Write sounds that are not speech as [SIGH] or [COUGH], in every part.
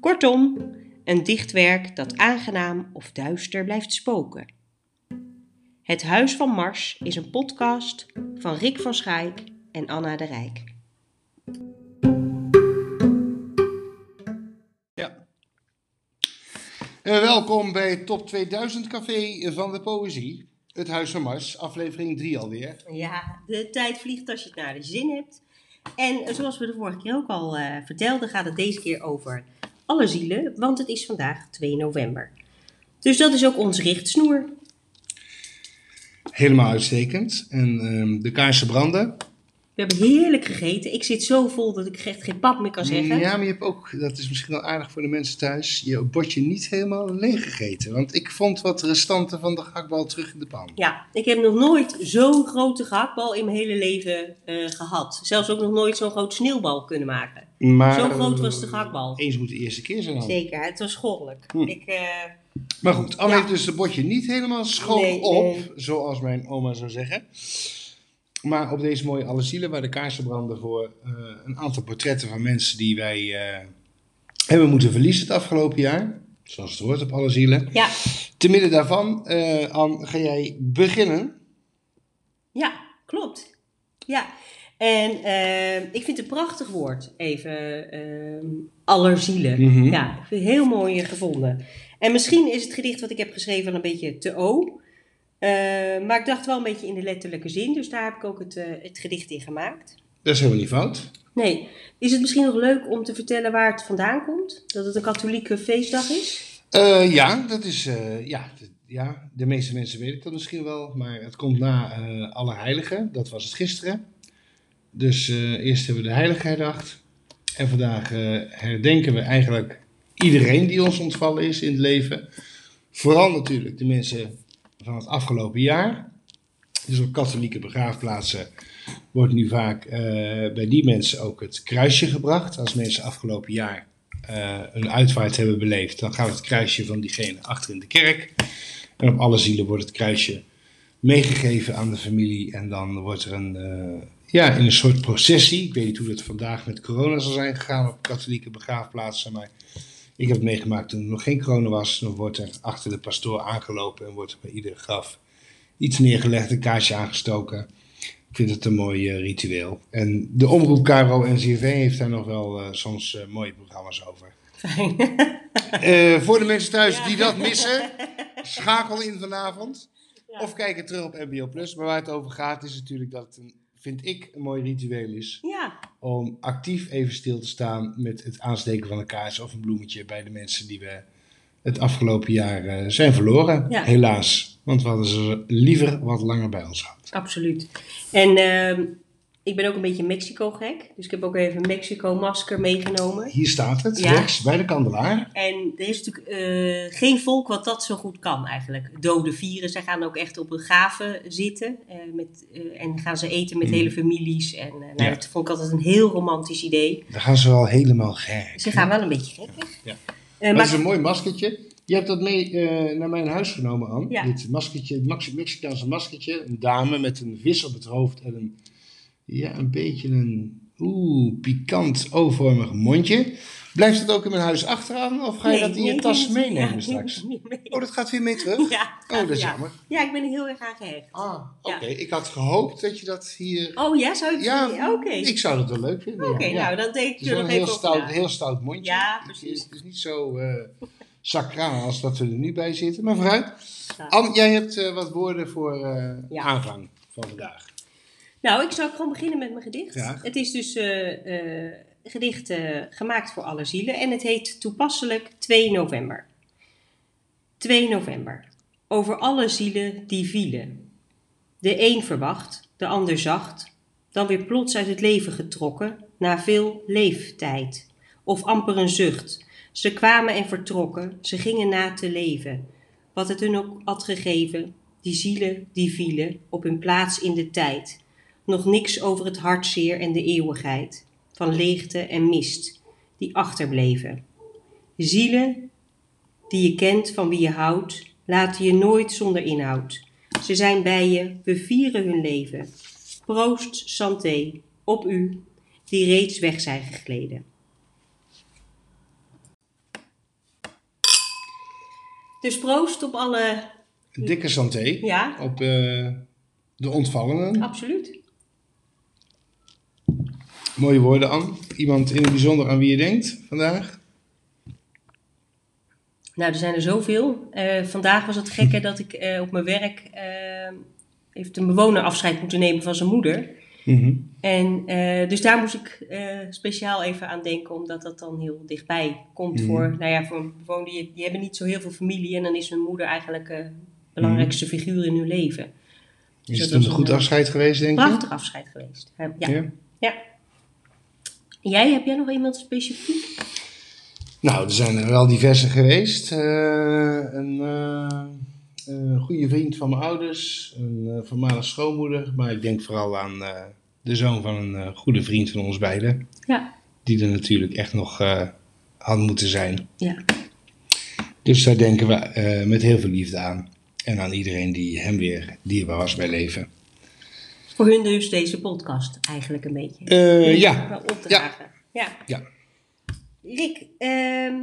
Kortom, een dichtwerk dat aangenaam of duister blijft spoken. Het Huis van Mars is een podcast van Rick van Schaik en Anna de Rijk. Ja. Eh, welkom bij het Top 2000 Café van de Poëzie. Het Huis van Mars, aflevering 3 alweer. Ja, de tijd vliegt als je het naar de zin hebt. En zoals we de vorige keer ook al eh, vertelden, gaat het deze keer over alle zielen, want het is vandaag 2 november. Dus dat is ook ons richtsnoer. Helemaal uitstekend. En ehm, de kaarsen branden. We hebben heerlijk gegeten. Ik zit zo vol dat ik echt geen pap meer kan zeggen. Ja, maar je hebt ook, dat is misschien wel aardig voor de mensen thuis, je bordje niet helemaal leeg gegeten. Want ik vond wat restanten van de gehaktbal terug in de pan. Ja, ik heb nog nooit zo'n grote gehaktbal in mijn hele leven eh, gehad. Zelfs ook nog nooit zo'n groot sneeuwbal kunnen maken. Maar, Zo groot was de gehaktbal. Eens moet de eerste keer zijn dan. Zeker, het was goddelijk. Hm. Ik, eh, Maar goed, Anne Ja. heeft dus het bordje niet helemaal schoon Nee, op, nee. zoals mijn oma zou zeggen. Maar op deze mooie Alle Zielen, waar de kaarsen branden voor eh, een aantal portretten van mensen die wij eh, hebben moeten verliezen het afgelopen jaar. Zoals het hoort op Alle Zielen. ja, Te midden daarvan, eh Anne, ga jij beginnen. ja, klopt. Ja, en eh, ik vind het een prachtig woord, even eh allerzielen. Mhm. Ja, ik vind het heel mooi gevonden. En misschien is het gedicht wat ik heb geschreven een beetje te o. Eh, maar ik dacht wel een beetje in de letterlijke zin, dus daar heb ik ook het, eh, het gedicht in gemaakt. Dat is helemaal niet fout. Nee, is het misschien nog leuk om te vertellen waar het vandaan komt? Dat het een katholieke feestdag is? Eh, ja, dat is, eh, ja, ja, de meeste mensen weten dat misschien wel, maar het komt na Allerheiligen, dat was het gisteren. Dus eh, eerst hebben we de Heilige herdacht en vandaag eh, herdenken we eigenlijk iedereen die ons ontvallen is in het leven. Vooral natuurlijk de mensen van het afgelopen jaar. Dus op katholieke begraafplaatsen wordt nu vaak eh, bij die mensen ook het kruisje gebracht. Als mensen afgelopen jaar een uitvaart hebben beleefd, dan gaat het kruisje van diegene achter in de kerk. En op alle zielen wordt het kruisje meegegeven aan de familie. En dan wordt er een, ja, in een soort processie. Ik weet niet hoe dat vandaag met corona zal zijn gegaan op katholieke begraafplaatsen. Maar ik heb het meegemaakt toen er nog geen corona was. Dan wordt er achter de pastoor aangelopen en wordt er bij ieder graf iets neergelegd, een kaarsje aangestoken. Ik vind het een mooi eh, ritueel. En de omroep Caro en CRV heeft daar nog wel eh, soms eh, mooie programma's over. Fijn. [LAUGHS] Voor de mensen thuis Ja. die dat missen, [LAUGHS] schakel in vanavond. Ja. Of kijk het terug op MBO Plus. Maar waar het over gaat is natuurlijk dat het, een, vind ik, een mooi ritueel is. Ja, Om actief even stil te staan met het aansteken van een kaars of een bloemetje bij de mensen die we het afgelopen jaar eh, zijn verloren. Ja. Helaas. Want we hadden ze liever wat langer bij ons gehad. absoluut. En ehm, ik ben ook een beetje Mexico gek. Dus ik heb ook even een Mexico masker meegenomen. Hier staat het, Ja. rechts bij de kandelaar. En er is natuurlijk eh, geen volk wat dat zo goed kan eigenlijk. Dode vieren. Zij gaan ook echt op een gave zitten. eh, met, eh, en gaan ze eten met Mm. hele families. En nou, Ja. dat vond ik altijd een heel romantisch idee. Daar gaan ze wel helemaal gek. Ze gaan wel een beetje gekkig. Ja. Maar het is een mooi maskertje. Je hebt dat mee naar mijn huis genomen, Anne. Ja. Dit maskertje, Mexicaanse maskertje. Een dame met een vis op het hoofd en een, ja, een beetje een oeh, pikant O-vormig mondje. Blijft het ook in mijn huis achteraan of ga je nee, dat in je tas meenemen ja, straks? Oh, dat gaat weer mee terug? Ja, Oh, dat is ja. jammer. Ja, ik ben er heel erg aan gehecht. Ah, oké. Ja. Ik had gehoopt dat je dat hier... Oh ja, zou ik Ja, Oké. ik zou dat wel leuk vinden. Oké, nou dan denk ik is er nog een heel stout, na. heel stout mondje. Ja, Het is- precies. Het is niet zo sacraal als dat we er nu bij zitten. Maar vooruit. Anne, jij hebt eh, wat woorden voor Ja. aanvang van vandaag. Nou, ik zou gewoon beginnen met mijn gedicht. Graag. Het is dus een gedicht eh, gemaakt voor alle zielen en het heet toepasselijk 2 november. 2 november. Over alle zielen die vielen. De een verwacht, de ander zacht, dan weer plots uit het leven getrokken na veel leeftijd. Of amper een zucht, Ze kwamen en vertrokken, ze gingen na te leven. Wat het hun ook had gegeven, die zielen die vielen op hun plaats in de tijd. Nog niks over het hartzeer en de eeuwigheid, van leegte en mist, die achterbleven. Zielen die je kent van wie je houdt, laten je nooit zonder inhoud. Ze zijn bij je, we vieren hun leven. Proost, santé, op u, die reeds weg zijn gegleden. Dus proost op alle. Dikke santé Ja, op eh, de ontvallenen. absoluut. Mooie woorden, Anne. Iemand in het bijzonder aan wie je denkt vandaag? Nou, er zijn er zoveel. Eh, vandaag was het gekke dat ik eh, op mijn werk. eh, heeft een bewoner afscheid moeten nemen van zijn moeder. Mhm. En dus daar moest ik speciaal even aan denken, omdat dat dan heel dichtbij komt Mhm. voor, nou ja, voor een bewoner die, die hebben niet zo heel veel familie en dan is hun moeder eigenlijk de belangrijkste figuur in hun leven. Is Dus het een goed afscheid geweest, denk je? Prachtig afscheid geweest. Ja. ja. Ja. Jij, heb jij nog iemand specifiek? Nou, er zijn er wel diverse geweest. Eh, een, eh, een goede vriend van mijn ouders, een eh, voormalig schoonmoeder, maar ik denk vooral aan de zoon van een goede vriend van ons beiden, Ja. die er natuurlijk echt nog had moeten zijn. Ja. Dus daar denken we met heel veel liefde aan. En aan iedereen die hem weer dierbaar was bij leven. Voor hun dus deze podcast eigenlijk een beetje. Eh, ja, opdragen. Ja. ja. Rick, ehm,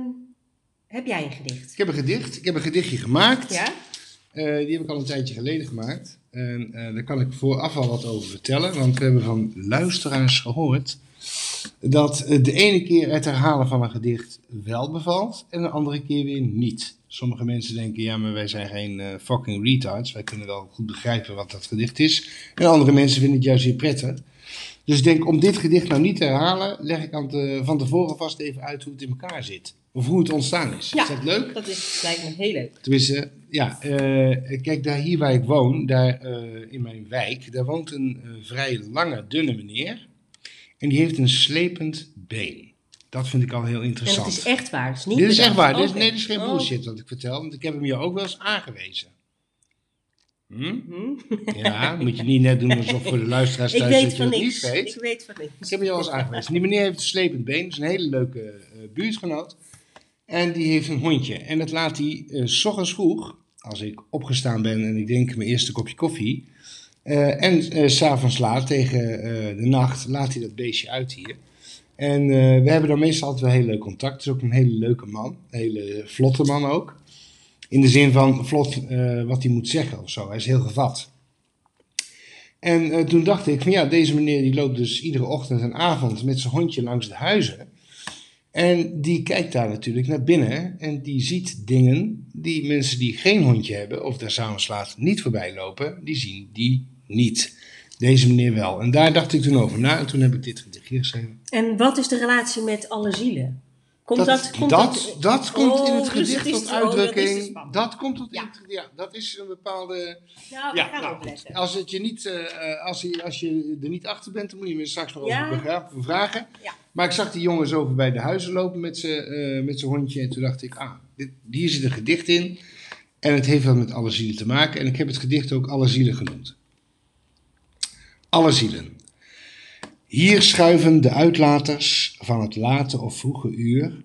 heb jij een gedicht? Ik heb een gedicht. Ik heb een gedichtje gemaakt. Ja? Eh, die heb ik al een tijdje geleden gemaakt. En eh, daar kan ik vooraf al wat over vertellen. Want we hebben van luisteraars gehoord dat de ene keer het herhalen van een gedicht wel bevalt en de andere keer weer niet. Sommige mensen denken, ja, maar wij zijn geen eh, fucking retards. Wij kunnen wel goed begrijpen wat dat gedicht is. En andere mensen vinden het juist weer prettig. Dus ik denk, om dit gedicht nou niet te herhalen, leg ik aan te- van tevoren vast even uit hoe het in elkaar zit. Of hoe het ontstaan is. Ja. Is dat leuk? Dat is, lijkt me heel leuk. Tenminste, ja, eh, kijk, daar hier waar ik woon, daar eh, in mijn wijk, daar woont een vrij lange, dunne meneer. En die heeft een slepend been. Dat vind ik al heel En interessant. het is echt waar. Het is niet dit is echt waar. Dit is, nee, dit is geen Oh. bullshit wat ik vertel, want ik heb hem je ook wel eens aangewezen. Hm? Hm? Ja, moet je niet net doen alsof voor de luisteraars [LAUGHS] Ik thuis weet dat je niks. niet weet. Ik weet van Ik niks. heb hem je al eens aangewezen. Die meneer heeft een slepend been. Dat is een hele leuke eh, buurtgenoot. En die heeft een hondje. En dat laat hij eh, s ochtends vroeg, als ik opgestaan ben en ik denk mijn eerste kopje koffie. eh, en s s'avonds laat, tegen de nacht, laat hij dat beestje uit hier. En eh, we hebben dan meestal altijd wel heel leuk contact. Het is ook een hele leuke man. Een hele vlotte man ook. In de zin van vlot eh, wat hij moet zeggen of zo. Hij is heel gevat. En eh, toen dacht ik van ja, deze meneer die loopt dus iedere ochtend en avond met zijn hondje langs de huizen. En die kijkt daar natuurlijk naar binnen en die ziet dingen die mensen die geen hondje hebben of daar s'avonds laat niet voorbij lopen, die zien die niet. Deze meneer wel. En daar dacht ik toen over na en toen heb ik dit gedichtje geschreven. En wat is de relatie met alle zielen? Komt dat, dat, komt dat, dat komt in Oh, het gedicht tot oh, dat uitdrukking. dat komt tot Ja. in het ja, dat is een bepaalde. Nou, Ja, nou, als, het je niet, eh, als, je, als je er niet achter bent, dan moet je me straks nog Ja. over vragen. Ja. Maar ik zag die jongens over bij de huizen lopen met zijn eh, met zijn hondje. En toen dacht ik, ah, dit, hier zit een gedicht in. En het heeft wel met alle zielen te maken. En ik heb het gedicht ook Alle Zielen genoemd. Alle zielen. Hier schuiven de uitlaters van het late of vroege uur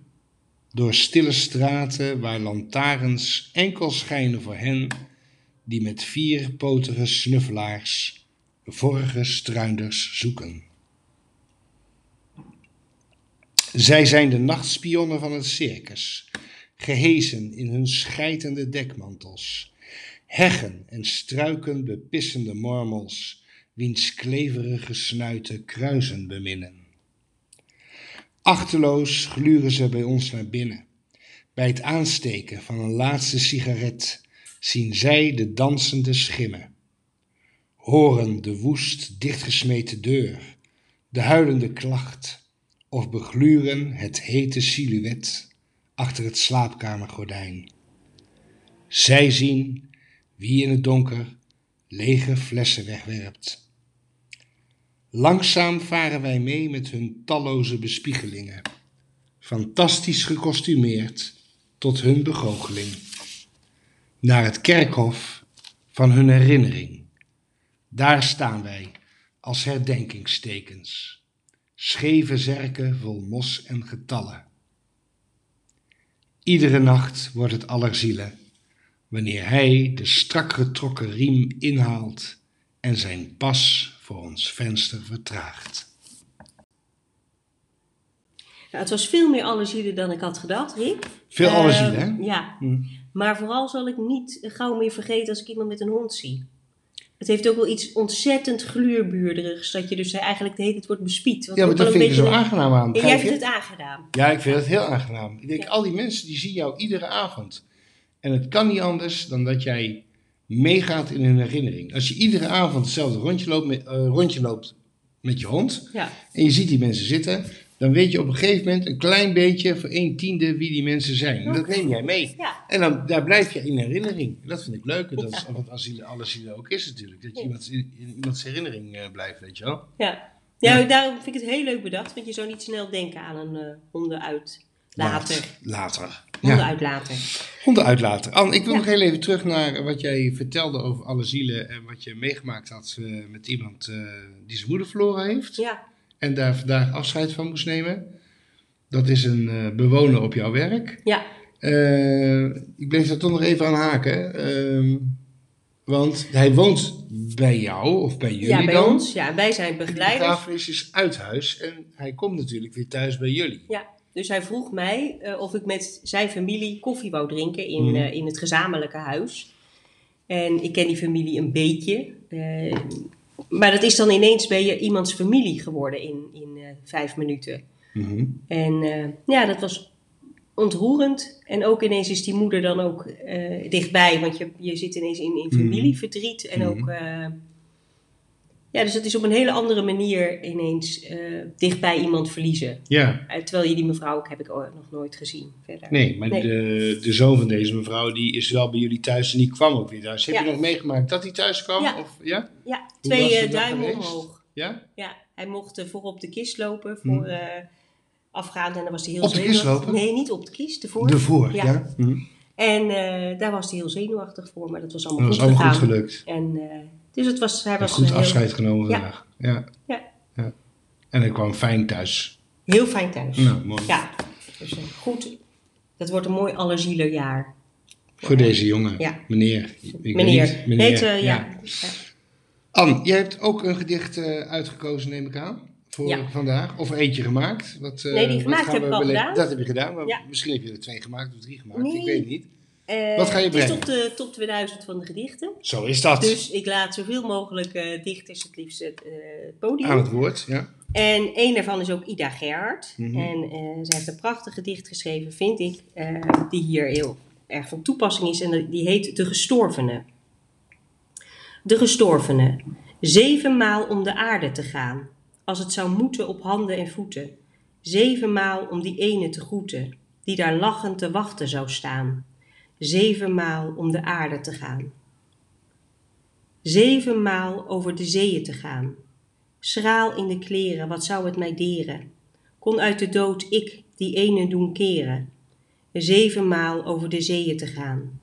door stille straten waar lantaarns enkel schijnen voor hen die met vierpotige snuffelaars vorige struinders zoeken. Zij zijn de nachtspionnen van het circus, gehezen in hun schijtende dekmantels, heggen en struiken bepissende mormels, wiens kleverige snuiten kruisen beminnen. Achteloos gluren ze bij ons naar binnen. Bij het aansteken van een laatste sigaret zien zij de dansende schimmen. Horen de woest dichtgesmeten deur, de huilende klacht, of begluren het hete silhouet achter het slaapkamergordijn. Zij zien wie in het donker lege flessen wegwerpt. Langzaam varen wij mee met hun talloze bespiegelingen. fantastisch gekostumeerd tot hun begoocheling. Naar het kerkhof van hun herinnering. Daar staan wij als herdenkingstekens, scheve zerken vol mos en getallen. Iedere nacht wordt het allerzielen, wanneer hij de strak getrokken riem inhaalt en zijn pas voor ons venster vertraagt. Nou, het was veel meer allerzielen dan ik had gedacht, Rick. Veel Ehm, allerzielen, hè? Ja, Hm. maar vooral zal ik niet gauw meer vergeten als ik iemand met een hond zie. Het heeft ook wel iets ontzettend gluurbuurderigs, dat je dus eigenlijk de hele tijd wordt bespied. Ja, maar dat vind ik er zo aangenaam aan. En jij je? vindt het aangedaan. Ja, ik vind het heel aangenaam. Ik denk, Ja. al die mensen die zien jou iedere avond. En het kan niet anders dan dat jij meegaat in hun herinnering. Als je iedere avond hetzelfde rondje loopt met, eh, rondje loopt met je hond Ja, en je ziet die mensen zitten, dan weet je op een gegeven moment een klein beetje voor een tiende wie die mensen zijn. En dat neem jij mee. ja. En dan, daar blijf je in herinnering. Dat vind ik leuk. Dat is wat asiel, alle zielen ook is natuurlijk. Dat je iemand, in, iemands herinnering eh, blijft, weet je wel. ja. ja. Daarom vind ik het heel leuk bedacht, want je zou niet snel denken aan een eh hondenuitlater. Laat- Later. Ja. Hondenuitlater. Honden uitlaten. Anne, ik wil Ja. nog heel even terug naar wat jij vertelde over alle zielen en wat je meegemaakt had eh, met iemand eh, die zijn moeder verloren heeft Ja, en daar vandaag afscheid van moest nemen. Dat is een eh, bewoner op jouw werk. ja. Ik bleef daar toch nog even aan haken. ehm, want hij woont bij jou of bij jullie ja bij dan. ons. Ja, wij zijn De begeleiders. begrafenis is uit huis en hij komt natuurlijk weer thuis bij jullie. Ja, dus hij vroeg mij eh, of ik met zijn familie koffie wou drinken in, Mhm. eh, in het gezamenlijke huis. En ik ken die familie een beetje. eh, maar dat is dan ineens ben je iemands familie geworden in, in vijf minuten. Mhm. En ja, dat was ontroerend. En ook ineens is die moeder dan ook dichtbij. Want je, je zit ineens in, in familieverdriet. En Mhm. ook... ja, dus het is op een hele andere manier ineens eh, dichtbij iemand verliezen. Ja, Eh, Terwijl je die mevrouw ook heb ik ook nog nooit gezien verder. Nee, maar Nee. De, de zoon van deze mevrouw die is wel bij jullie thuis en die kwam ook weer thuis. Heb Ja. je nog meegemaakt dat hij thuis kwam? Ja. Of, ja? Ja, twee eh, duimen omhoog. ja? Ja, hij mocht eh, voor op de kist lopen voor Hmm. eh, afgaand en dan was hij heel Op de kist zenuwachtig. lopen? Nee, niet op de kist, ervoor. Ervoor, ja. Ja. Hm. En eh, daar was hij heel zenuwachtig voor, maar dat was allemaal Dat was goed allemaal goed gegaan. gelukt. En eh, dus het was, hij was goed afscheid genomen vandaag. Ja. Ja. ja. En hij kwam fijn thuis. heel fijn thuis. Nou, mooi. Ja, dus eh, goed. Dat wordt een mooi allerzielerjaar. Voor deze jongen. Ja. Meneer. Ik weet Meneer. niet. Meneer. Heet, eh, ja. Ja. Anne, jij hebt ook een gedicht eh, uitgekozen, neem ik aan. Voor Ja. vandaag. Of eentje gemaakt. Wat, eh, Nee, die wat gemaakt heb we ik al gedaan. Dat heb je gedaan. Maar. Misschien heb je er twee gemaakt of drie gemaakt. Nee. Ik weet het niet. Eh, Wat ga je Het is brengen? op de top 2000 van de gedichten. Zo is dat. Dus ik laat zoveel mogelijk eh, dichters het liefst het eh, podium. Aan het woord, ja. En één daarvan is ook Ida Gerhard. Mhm. En eh, zij heeft een prachtig gedicht geschreven, vind ik, die hier heel erg van toepassing is. En die heet De Gestorvene. De Gestorvene. Zevenmaal om de aarde te gaan, als het zou moeten op handen en voeten. Zevenmaal om die ene te groeten, die daar lachend te wachten zou staan. Zevenmaal om de aarde te gaan. Zevenmaal over de zeeën te gaan. Schraal in de kleren, wat zou het mij deren? Kon uit de dood ik die ene doen keren. Zevenmaal over de zeeën te gaan.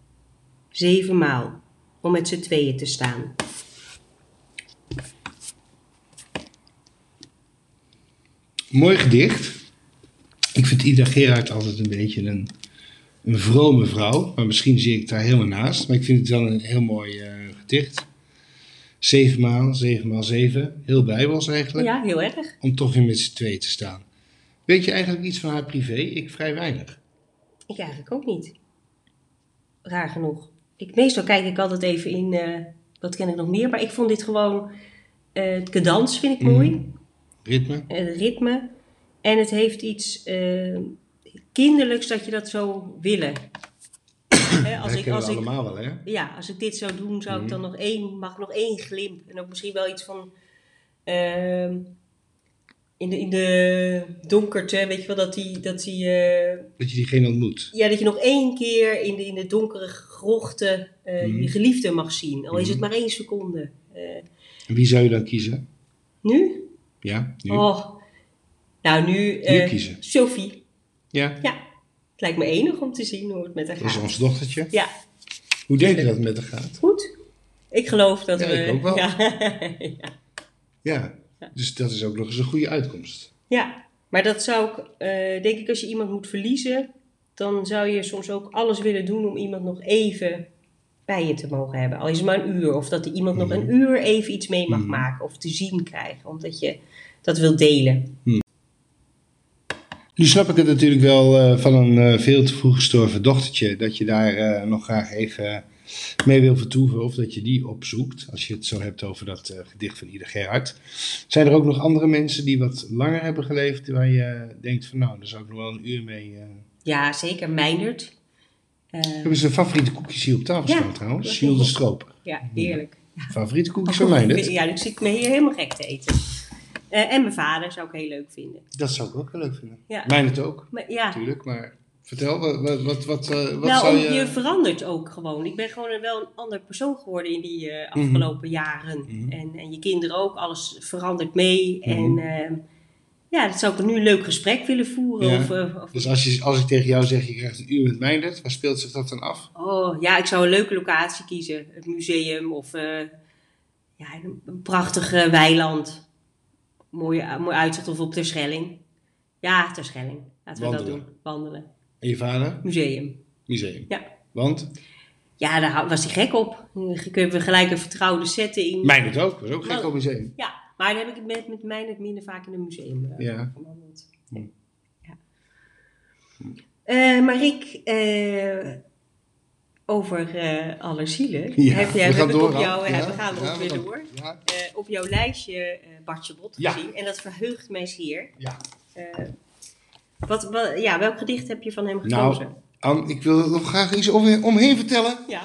Zevenmaal om met z'n tweeën te staan. Mooi gedicht. Ik vind Ida Gerard altijd een beetje een, een vrome vrouw. Maar misschien zie ik daar helemaal naast. Maar ik vind het wel een heel mooi eh, gedicht. Zevenmaal, zevenmaal zeven. Heel bijbels eigenlijk. Ja, heel erg. Om toch weer met z'n tweeën te staan. Weet je eigenlijk iets van haar privé? Ik vrij weinig. Ik eigenlijk ook niet. Raar genoeg. Ik, meestal kijk ik altijd even in, eh, wat ken ik nog meer, maar ik vond dit gewoon, eh het cadans vind ik Mhm. mooi, Ritme? het ritme. En het heeft iets kinderlijks dat je dat zou willen. Hè, als ik, als we ik, allemaal wel, hè? ja, als ik dit zou doen, zou ik Mhm. dan nog één, mag ik nog één glimp. En ook misschien wel iets van, ehm, in, de, in de donkerte, weet je wel, dat die, dat die eh, Dat je diegene ontmoet. ja, dat je nog één keer in de, in de donkere grochten eh, Mhm. je geliefde mag zien. Al is het Mhm. maar één seconde. Eh, En wie zou je dan kiezen? nu? Ja, nu? Oh, nou nu, eh, kiezen. Sophie. Ja, Ja, het lijkt me enig om te zien hoe het met haar dat is gaat. ons dochtertje. Ja, Hoe denk je dat het met haar gaat? goed. Ik geloof dat Ja, we... ik ook wel. Ja. ja. [LAUGHS] Ja, dus dat is ook nog eens een goede uitkomst. Ja, maar dat zou ik, eh, denk ik, als je iemand moet verliezen, dan zou je soms ook alles willen doen om iemand nog even bij je te mogen hebben. Al is het maar een uur, of dat die iemand nog een uur even iets mee mag Mhm. maken of te zien krijgen, omdat je dat wil delen. Nu snap ik het natuurlijk wel eh, van een eh, veel te vroeg gestorven dochtertje, dat je daar eh, nog graag even mee wil vertoeven of dat je die opzoekt, als je het zo hebt over dat gedicht van Ida Gerhard. Zijn er ook nog andere mensen die wat langer hebben geleefd, waar je denkt van nou, daar zou ik nog wel een uur mee... Ja, zeker. Meindert. Hebben ze favoriete koekjes hier op tafel Ja, staan trouwens? Gilles de. Stroop. ja, heerlijk. Favoriete koekjes van mij dit? Ja, dus zit ik me hier helemaal gek te eten. Eh, en mijn vader zou ik heel leuk vinden. Dat zou ik ook wel leuk vinden. Ja. Mijn het ook, Maar ja, natuurlijk. Maar vertel, wat, wat, wat, wat, eh, wat nou, zou je... je verandert ook gewoon. Ik ben gewoon een- wel een ander persoon geworden in die eh, afgelopen jaren. Mhm. En, en je kinderen ook, alles verandert mee. Mhm. En ehm, ja, dat zou ik nu een leuk gesprek willen voeren. Ja. Of, of- Dus als, je, als ik tegen jou zeg, je krijgt een uur met Meindert, waar speelt zich dat dan af? oh, ja, ik zou een leuke locatie kiezen. Het museum of eh, ja, een, een prachtig eh, weiland. Mooi, mooi uitzicht of op Terschelling. Ja, Terschelling. Laten we Wandelen. dat doen. Wandelen. En je vader? Museum. Museum. Ja. Want? Ja, daar was hij gek op. We gelijk een vertrouwde setting. Meindert ook, was ook gek op museum. Ja, maar dan heb ik het met, met mij net minder vaak in een museum eh, Ja. gewandeld. Ja. Eh, maar ik, eh, over eh allerzielen, [LAUGHS] Ja, heb, jij, we gaan door, op jou, Ja, we gaan erop weer door, Eh, op jouw lijstje eh Bartje Bot gezien. En dat verheugt mij zeer. ja. Eh, wat, wat, ja, welk gedicht heb je van hem Nou, gekozen? Ann, ik wil er nog graag iets over, omheen vertellen. ja.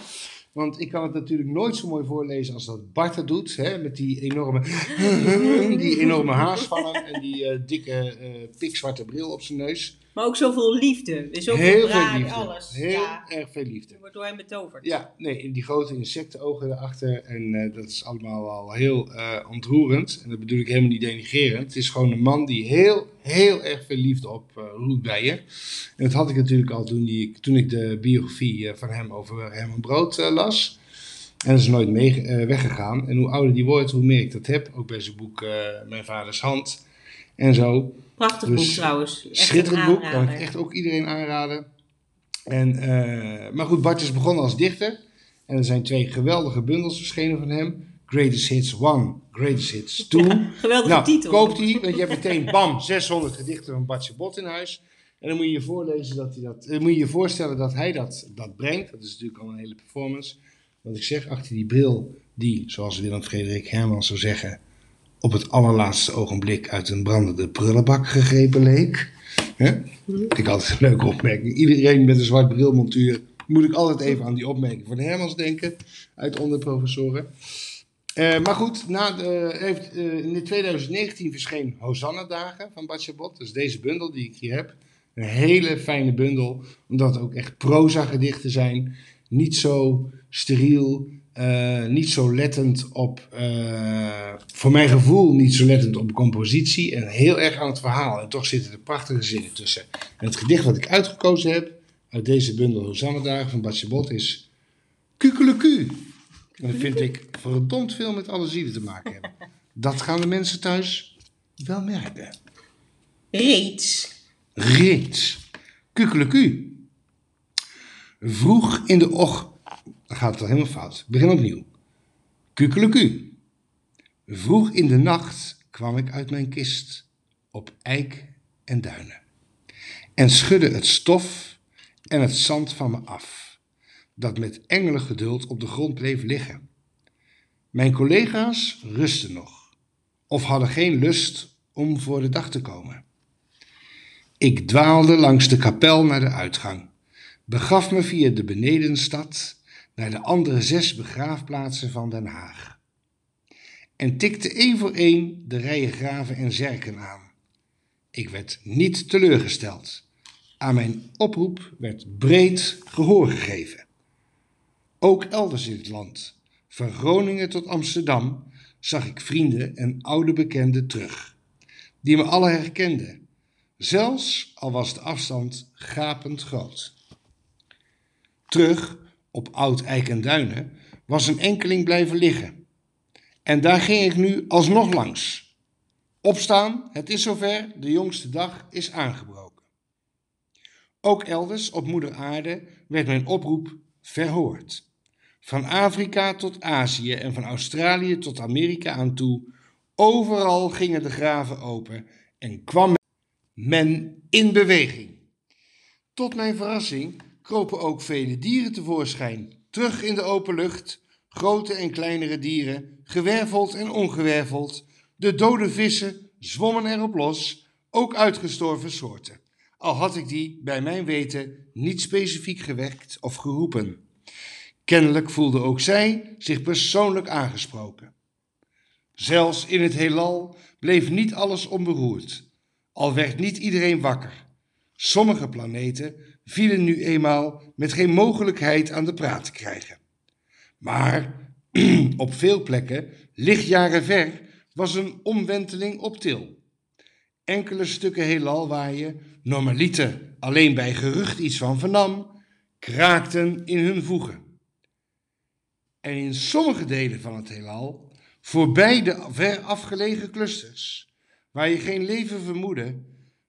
Want ik kan het natuurlijk nooit zo mooi voorlezen als dat Bart het doet. Hè, met die enorme, [LAUGHS] die enorme haarsvallen en die eh, dikke eh, pikzwarte bril op zijn neus. Maar ook zoveel liefde. Zoveel Heel braak, veel liefde. alles. Heel Ja, erg veel liefde. je wordt door hem betoverd. Ja, nee, en die grote insectenogen erachter. En eh, dat is allemaal al heel eh, ontroerend. En dat bedoel ik helemaal niet denigrerend. Het is gewoon een man die heel, heel erg veel liefde oproept bij je. En dat had ik natuurlijk al toen, die, toen ik de biografie van hem over Herman Brood las. En dat is nooit mee, weggegaan. En hoe ouder die wordt, hoe meer ik dat heb. Ook bij zijn boek Mijn Vaders Hand. En zo. Prachtig Dus, boek trouwens. Echt Schitterend boek, kan ik echt ook iedereen aanraden. En, eh, maar goed, Bart is begonnen als dichter. En er zijn twee geweldige bundels verschenen van hem. Greatest Hits 1, Greatest Hits 2. Geweldige nou, titel. koopt die, want je hebt meteen bam, 600 gedichten van Bartje Bot in huis. En dan moet je je voorlezen dat hij dat, dan moet je je voorstellen dat hij dat, dat brengt. Dat is natuurlijk al een hele performance. Want ik zeg, achter die bril, die, zoals Willem Frederik Herman zou zeggen, op het allerlaatste ogenblik uit een brandende prullenbak gegrepen leek. Hè? Vind ik altijd een leuke opmerking. Iedereen met een zwart brilmontuur moet ik altijd even aan die opmerking van Hermans denken, uit onderprofessoren. Eh, maar goed, na de, heeft, eh, in 2019 verscheen Hosanna Dagen van Bart Chabot. Dus deze bundel die ik hier heb. Een hele fijne bundel, omdat het ook echt proza gedichten zijn. Niet zo steriel, eh, niet zo lettend op, eh, voor mijn gevoel niet zo lettend op compositie. En heel erg aan het verhaal. En toch zitten er prachtige zinnen tussen. En het gedicht wat ik uitgekozen heb uit deze bundel Hosanna Dagen van Bart Chabot is Kukeleku. En dat vind ik verdomd veel met alle zielen te maken hebben. Dat gaan de mensen thuis wel merken. Reeds. Reeds. Kukeleku. Vroeg in de och... Dan gaat het al helemaal fout. Begin opnieuw. Kukeleku. Vroeg in de nacht kwam ik uit mijn kist op eik en duinen. En schudde het stof en het zand van me af, dat met engelengeduld op de grond bleef liggen. Mijn collega's rusten nog, of hadden geen lust om voor de dag te komen. Ik dwaalde langs de kapel naar de uitgang, begaf me via de benedenstad naar de andere zes begraafplaatsen van Den Haag. En tikte één voor één de rijen graven en zerken aan. Ik werd niet teleurgesteld. Aan mijn oproep werd breed gehoor gegeven. Ook elders in het land, van Groningen tot Amsterdam, zag ik vrienden en oude bekenden terug, die me alle herkenden zelfs al was de afstand gapend groot. Terug op Oud Eik en Duinen was een enkeling blijven liggen. En daar ging ik nu alsnog langs. Opstaan, het is zover, de jongste dag is aangebroken. Ook elders op moeder aarde werd mijn oproep verhoord. Van Afrika tot Azië en van Australië tot Amerika aan toe, overal gingen de graven open en kwam men in beweging. Tot mijn verrassing kropen ook vele dieren tevoorschijn, terug in de open lucht, grote en kleinere dieren, gewerveld en ongewerveld. De dode vissen zwommen erop los, ook uitgestorven soorten. Al had ik die, bij mijn weten, niet specifiek gewekt of geroepen. Kennelijk voelde ook zij zich persoonlijk aangesproken. Zelfs in het heelal bleef niet alles onberoerd, al werd niet iedereen wakker. Sommige planeten vielen nu eenmaal met geen mogelijkheid aan de praat te krijgen. Maar [CLEARS THROAT] op veel plekken, lichtjaren ver, was een omwenteling op til. Enkele stukken heelal waar je, normaliter, alleen bij gerucht iets van vernam, kraakten in hun voegen. En in sommige delen van het heelal, voorbij de ver afgelegen clusters, waar je geen leven vermoedde,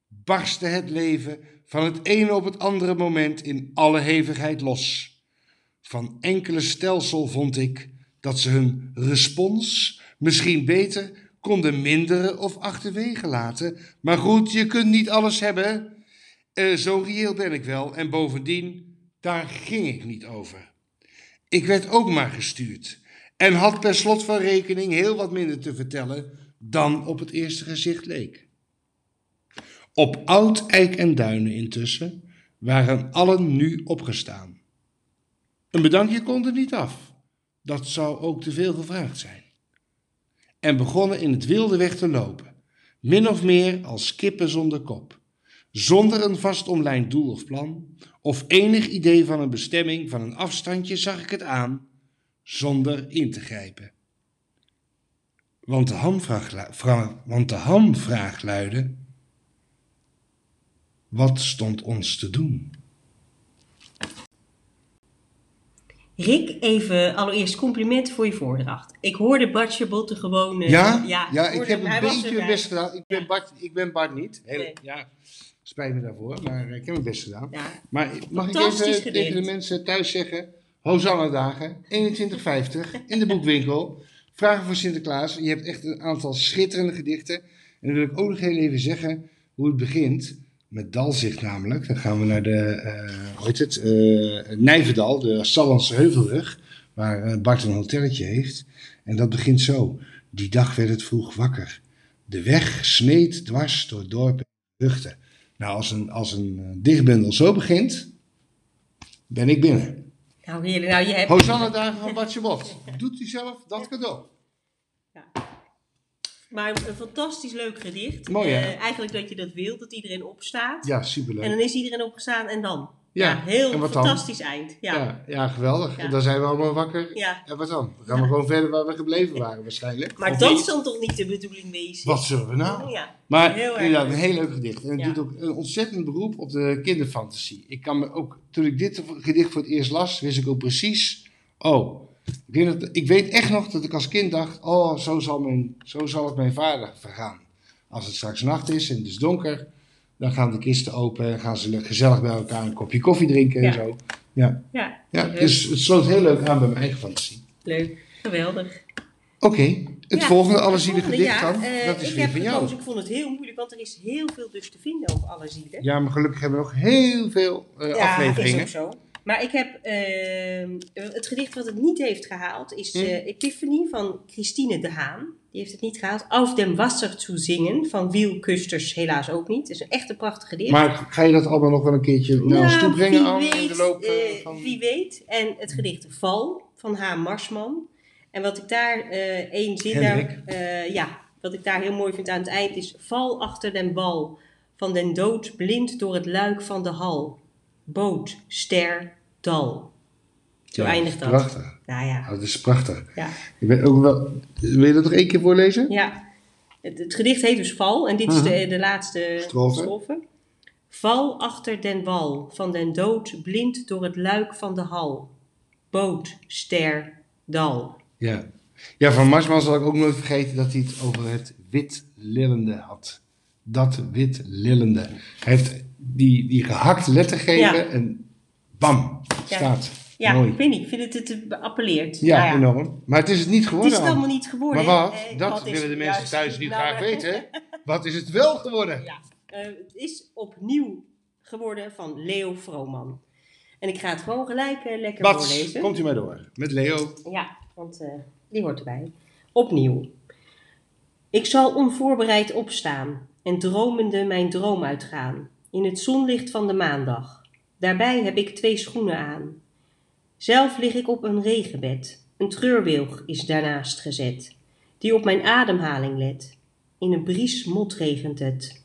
barstte het leven van het ene op het andere moment in alle hevigheid los. Van enkele stelsel vond ik dat ze hun respons misschien beter konden minderen of achterwege laten. Maar goed, je kunt niet alles hebben. Uh, zo reëel ben ik wel. En bovendien, daar ging ik niet over. Ik werd ook maar gestuurd. En had per slot van rekening heel wat minder te vertellen dan op het eerste gezicht leek. Op oud eik en duinen intussen waren allen nu opgestaan. Een bedankje kon er niet af. Dat zou ook te veel gevraagd zijn. En begonnen in het wilde weg te lopen, min of meer als kippen zonder kop, zonder een vast omlijnd doel of plan, of enig idee van een bestemming van een afstandje zag ik het aan, zonder in te grijpen. Want de hamvraag, want de hamvraag luidde: Wat stond ons te doen? Rick, even allereerst complimenten voor je voordracht. Ik hoorde Bartje Botte gewoon... Uh, ja? Ja, ja ik, heb een beetje mijn best gedaan. Ik ben, Bart, ik ben Bart niet. Heel, nee. Ja, spijt me daarvoor, maar ik heb mijn best gedaan. Ja. Maar mag ik even tegen de mensen thuis zeggen... Hosanna dagen, 21,50 in de boekwinkel. Vragen voor Sinterklaas. Je hebt echt een aantal schitterende gedichten. En dan wil ik ook nog heel even zeggen hoe het begint met Dalzicht namelijk. Dan gaan we naar de, uh, hoe heet het, uh, Nijverdal, de Sallandse Heuvelrug, waar uh, Bart een hotelletje heeft. En dat begint zo. Die dag werd het vroeg wakker. De weg sneed dwars door dorpen en luchten. Nou, als een, als een dichtbundel zo begint, ben ik binnen. Nou, heerlijk. Nou, je hebt... Hosanna dagen van Bartje Bot. Doet hij zelf dat cadeau. Maar een fantastisch leuk gedicht. Mooi? Uh, eigenlijk dat je dat wilt, dat iedereen opstaat. Ja, superleuk. En dan is iedereen opgestaan en dan? Ja, ja heel fantastisch eind. Ja. ja, ja geweldig. En dan zijn we allemaal wakker. Ja. En wat dan? Dan gaan we gewoon verder waar we gebleven waren waarschijnlijk. Maar dat dan toch niet de bedoeling wezen? Wat zullen we nou? Ja. Maar heel inderdaad, een heel leuk gedicht. En het doet ook een ontzettend beroep op de kinderfantasie. Ik kan me ook, toen ik dit gedicht voor het eerst las, wist ik ook precies... Oh, ik weet, dat, ik weet echt nog dat ik als kind dacht, oh, zo zal, mijn, zo zal het mijn vader vergaan. Als het straks nacht is en het is donker, dan gaan de kisten open en gaan ze gezellig bij elkaar een kopje koffie drinken en zo. Ja. Ja, ja dus het sloot heel leuk aan bij mijn eigen fantasie. Leuk, geweldig. Oké, het volgende allezielige gedicht ja, dan, uh, dat is weer van jou. ik vond het heel moeilijk, want er is heel veel dus te vinden over alle zielen. Ja, maar gelukkig hebben we nog heel veel uh, ja, afleveringen. Ja, is ook zo. Maar ik heb uh, het gedicht wat het niet heeft gehaald is uh, Epiphany van Christine de Haan. Die heeft het niet gehaald. Auf dem Wasser zu zingen van Wiel Kusters helaas ook niet. Het is een echt een prachtig gedicht. Maar ga je dat allemaal nog wel een keertje naar nou, ons toe brengen aan weet, in de loop uh, van... Wie weet. En het gedicht Val van H. Marsman. En wat ik daar één zin daar, ja, wat ik daar heel mooi vind aan het eind is Val achter den bal van den dood blind door het luik van de hal boot, ster, dal. Zo eindigt dat. Prachtig. Nou ja. Oh, dat is prachtig. Ja. Ik ben ook wel, wil je dat nog één keer voorlezen? Ja. Het, het gedicht heet dus Val en dit is de, de laatste strofe. Val achter den wal, van den dood blind door het luik van de hal. Boot, ster, dal. Ja. ja, van Marsman zal ik ook nooit vergeten dat hij het over het wit lillende had. Dat wit lillende. Hij heeft die, die gehakte lettergrepen Ja. en bam, staat. Ja, Mooi. ik weet niet, ik vind het, het appelleert. Ja, Nou enorm. Maar het is het niet Het geworden. is het allemaal niet geworden. Maar wat? Eh, dat wat willen de mensen thuis nu graag weten. Wat is het wel geworden? Ja, eh, het is opnieuw geworden van Leo Vrooman. En ik ga het gewoon gelijk eh, lekker Wat? voorlezen. Komt u maar door. Met Leo. Ja, want eh, die hoort erbij. Opnieuw. Ik zal onvoorbereid opstaan en dromende mijn droom uitgaan. In het zonlicht van de maandag. Daarbij heb ik twee schoenen aan. Zelf lig ik op een regenbed. Een treurwilg is daarnaast gezet, die op mijn ademhaling let. In een bries motregent het.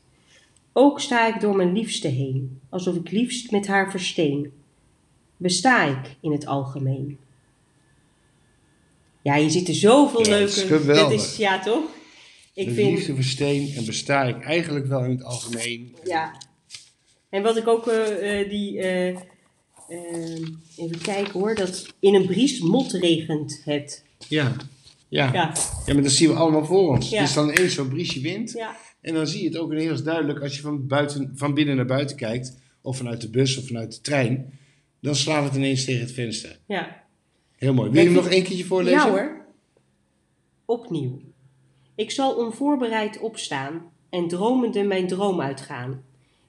Ook sta ik door mijn liefste heen, alsof ik liefst met haar versteen. Besta ik in het algemeen. Ja, je ziet er zoveel Ja, leuke... geweldig. Dat is, ja, toch? Ik de vind... liefde versteen en besta ik eigenlijk wel in het algemeen. Ja. En wat ik ook, eh, eh, die, eh, eh, even kijken hoor, dat in een bries motregent het. Ja. Ja. ja. Ja, maar dat zien we allemaal voor ons. Ja. Het is dan eens zo'n briesje wind. ja, En dan zie je het ook heel duidelijk als je van, buiten, van binnen naar buiten kijkt. Of vanuit de bus of vanuit de trein. Dan slaat het ineens tegen het venster. ja. Heel mooi. Wil je hem nog één keertje voorlezen? Ja hoor. Opnieuw. Ik zal onvoorbereid opstaan en dromende mijn droom uitgaan.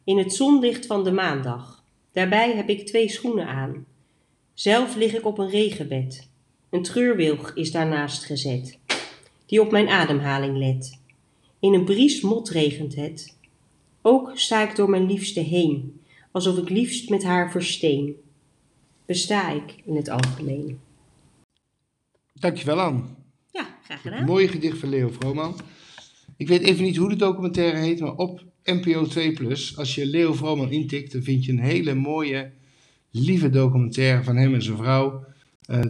In het zonlicht van de maandag. Daarbij heb ik twee schoenen aan. Zelf lig ik op een regenbed. Een treurwilg is daarnaast gezet, die op mijn ademhaling let. In een bries motregent het. Ook sta ik door mijn liefste heen, alsof ik liefst met haar versteen. Besta ik in het algemeen. Dankjewel Anne. Ja, graag gedaan. Mooi gedicht van Leo Vrooman. Ik weet even niet hoe de documentaire heet, maar op NPO 2 Plus, als je Leo Vrooman intikt, dan vind je een hele mooie, lieve documentaire van hem en zijn vrouw. eh,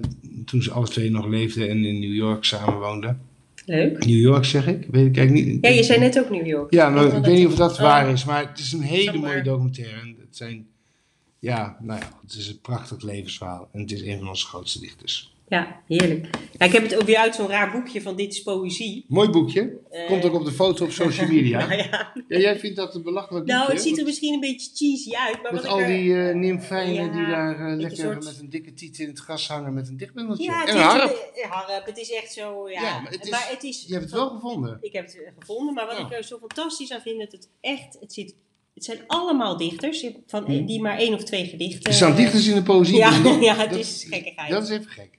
toen ze alle twee nog leefden en in New York samenwoonden. Leuk. New York zeg ik, weet ik eigenlijk niet. Ja, je zei net ook New York. Ja, maar ik weet niet of dat Oh. waar is, maar het is een hele mooie documentaire. En het zijn, ja, nou ja, het is een prachtig levensverhaal. En het is een van onze grootste dichters. Ja, heerlijk. Ja, ik heb het ook weer uit zo'n raar boekje van Dit is Poëzie. Mooi boekje. Eh, Komt ook op de foto op social [LAUGHS] media. Nou, ja. Ja, jij vindt dat een belachelijk nou, boekje, het ziet er misschien een beetje cheesy uit. Maar Met wat al er- die nymfijnen Ja, die daar eh, lekker soort- met een dikke tiet in het gras hangen met een dichtbundeltje. Ja, het en een harp. een- een harp. Het is echt zo, ja. Ja, maar het is- Je hebt het wel gevonden. Ik heb het gevonden, maar wat ik er zo fantastisch aan vind, dat het echt, het zit... Het zijn allemaal dichters, van, Hm. die maar één of twee gedichten... Er staan dichters in de poëzie. Ja, dus [LAUGHS] ja, het dat- is gekkigheid. Dat is even gek.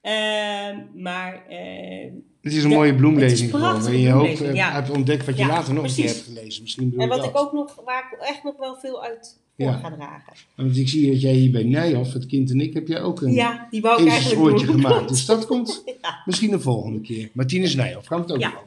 Ehm, maar eh, Het is een Ja, mooie bloemlezing gewoon. Waarin je bloemlezing, eh, ja. hebt ontdekt wat je Ja, later nog een keer precies. hebt gelezen. Misschien En wat dat. ik ook nog, waar ik echt nog wel veel uit Ja. ga dragen. Want ik zie dat jij hier bij Nijhoff, het kind en ik, heb jij ook een Ja, die wou ik eigenlijk gemaakt. Dus dat komt [LAUGHS] Ja. misschien de volgende keer. Martinus Nijhoff, gaan we het ook Ja. nog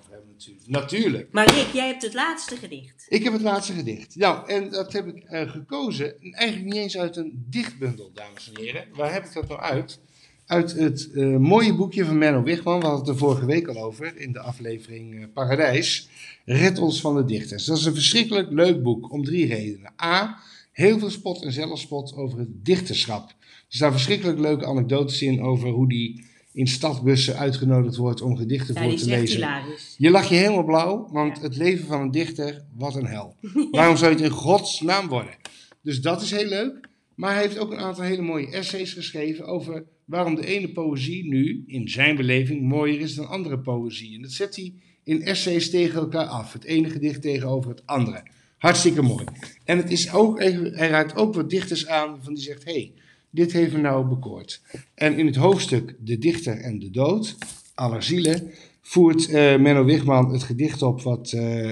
natuurlijk. Natuurlijk. Maar Rick, jij hebt het laatste gedicht. Ik heb het laatste gedicht. Nou, en dat heb ik eh, gekozen. Eigenlijk niet eens uit een dichtbundel, dames en heren. Waar heb ik dat nou uit? Uit het eh, mooie boekje van Menno Wigman. We hadden het er vorige week al over in de aflevering eh, Paradijs. Red ons van de dichters. Dat is een verschrikkelijk leuk boek om drie redenen. A. Heel veel spot en zelfspot over het dichterschap. Er staan verschrikkelijk leuke anekdotes in over hoe die in stadbussen uitgenodigd wordt om gedichten Ja, voor te lezen. hilarisch. Je lacht je helemaal blauw, want Ja. het leven van een dichter, wat een hel. [LAUGHS] Waarom zou je het in godsnaam worden? Dus dat is heel leuk. Maar hij heeft ook een aantal hele mooie essays geschreven over waarom de ene poëzie nu, in zijn beleving, mooier is dan andere poëzie. En dat zet hij in essays tegen elkaar af. Het ene gedicht tegenover het andere. Hartstikke mooi. En het is ook, hij raakt ook wat dichters aan van die zegt, hé, hey, dit heeft me nou bekoord. En in het hoofdstuk De Dichter en de Dood, aller zielen, voert eh, Menno Wigman het gedicht op wat eh,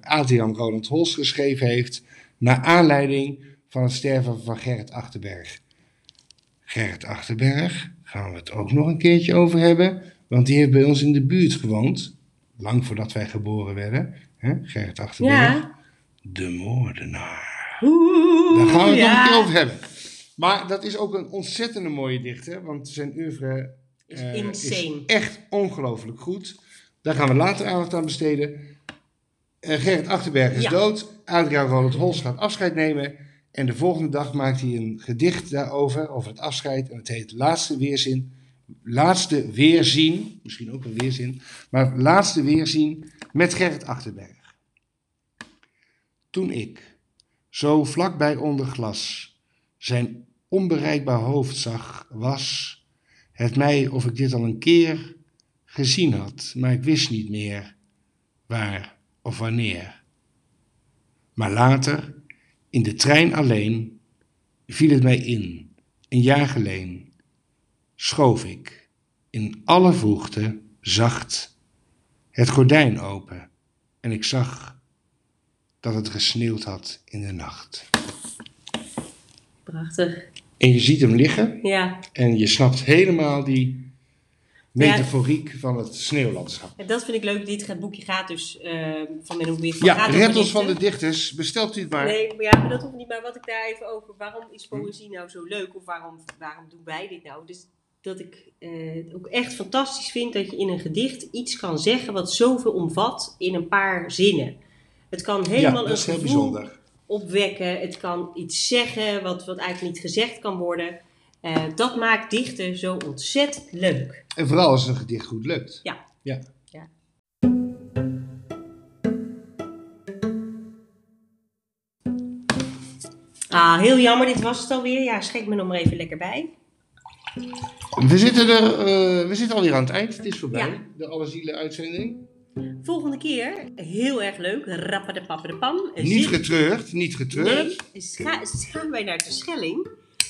Adrian Roland Hols geschreven heeft, naar aanleiding van het sterven van Gerrit Achterberg. Gerrit Achterberg, gaan we het ook nog een keertje over hebben, want die heeft bij ons in de buurt gewoond, lang voordat wij geboren werden. Hè? Gerrit Achterberg, Ja. de moordenaar. Oeh, Daar gaan we het nog een keer over hebben. Maar dat is ook een ontzettende mooie dichter, want zijn oeuvre Is eh, is echt ongelooflijk goed. Daar gaan we later aandacht aan besteden. Eh, Gerrit Achterberg is Ja. dood. Adriaan Roland Hols gaat afscheid nemen. En de volgende dag maakt hij een gedicht daarover, over het afscheid. En het heet Laatste Weerzin. Laatste Weerzien, misschien ook een weerzin. Maar Laatste Weerzien met Gerrit Achterberg. Toen ik, zo vlakbij onder glas, zijn onbereikbaar hoofd zag, was het mij of ik dit al een keer gezien had, maar ik wist niet meer waar of wanneer. Maar later, in de trein alleen, viel het mij in, een jaar geleden, schoof ik in alle vroegte zacht het gordijn open en ik zag dat het gesneeuwd had in de nacht. Prachtig. En je ziet hem liggen Ja, en je snapt helemaal die metaforiek van het sneeuwlandschap. en dat vind ik leuk. Dit gaat, boekje gaat dus eh, van Menno van Ja, gaat van de dichters, bestelt u het maar. Nee, maar ja, maar dat hoeft niet. Maar wat ik daar even over... Waarom is poëzie nou zo leuk? Of waarom, waarom doen wij dit nou? Dus dat ik eh, het ook echt fantastisch vind dat je in een gedicht iets kan zeggen wat zoveel omvat in een paar zinnen. Het kan ja, helemaal dat is een heel gevoel bijzonder. Opwekken. Het kan iets zeggen wat, wat eigenlijk niet gezegd kan worden. Eh, dat maakt dichten zo ontzettend leuk. En vooral als een gedicht goed lukt. Ja. ja. Ja. Ah, heel jammer, dit was het alweer. Ja, schenk me nog maar even lekker bij. We zitten, er, eh, we zitten alweer aan het eind. Het is voorbij, Ja. de Alle Zielen uitzending. Volgende keer, heel erg leuk, rappa de pappa de pam. Niet Zit- getreurd, niet getreurd. Nee, ga, gaan wij naar de Schelling.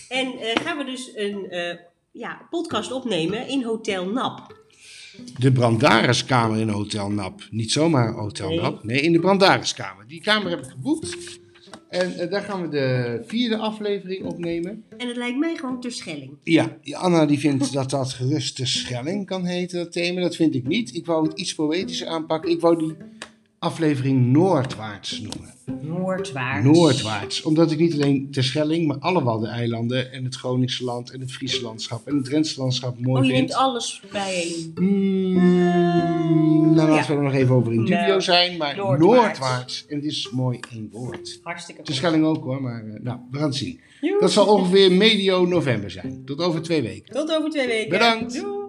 En eh, gaan we dus een eh, ja, podcast opnemen in Hotel Nap. De Brandaruskamer in Hotel Nap. Niet zomaar Hotel Nee. Nap, nee, in de Brandaruskamer. Die kamer heb ik geboekt. En eh, daar gaan we de vierde aflevering opnemen. En het lijkt mij gewoon ter Schelling. Ja, Anna die vindt dat dat gerust de Schelling kan heten, dat thema. Dat vind ik niet. Ik wou het iets poëtischer aanpakken. Ik wou die aflevering Noordwaarts noemen. Noordwaarts. Noordwaarts. Omdat ik niet alleen de Schelling, maar alle Waddeneilanden en het Groningse land en het Friese landschap en het Drentse landschap mooi Oh, je vind. neemt alles bijeen. Mm, nou, laten we er nog even over in Nou, zijn, maar Noordwaarts. Noordwaarts. En dit is mooi één woord. Hartstikke De goed. Schelling ook hoor, maar eh, nou, we gaan het zien. Dat zal ongeveer medio november zijn. Tot over twee weken. Tot over twee weken. Bedankt. Doei.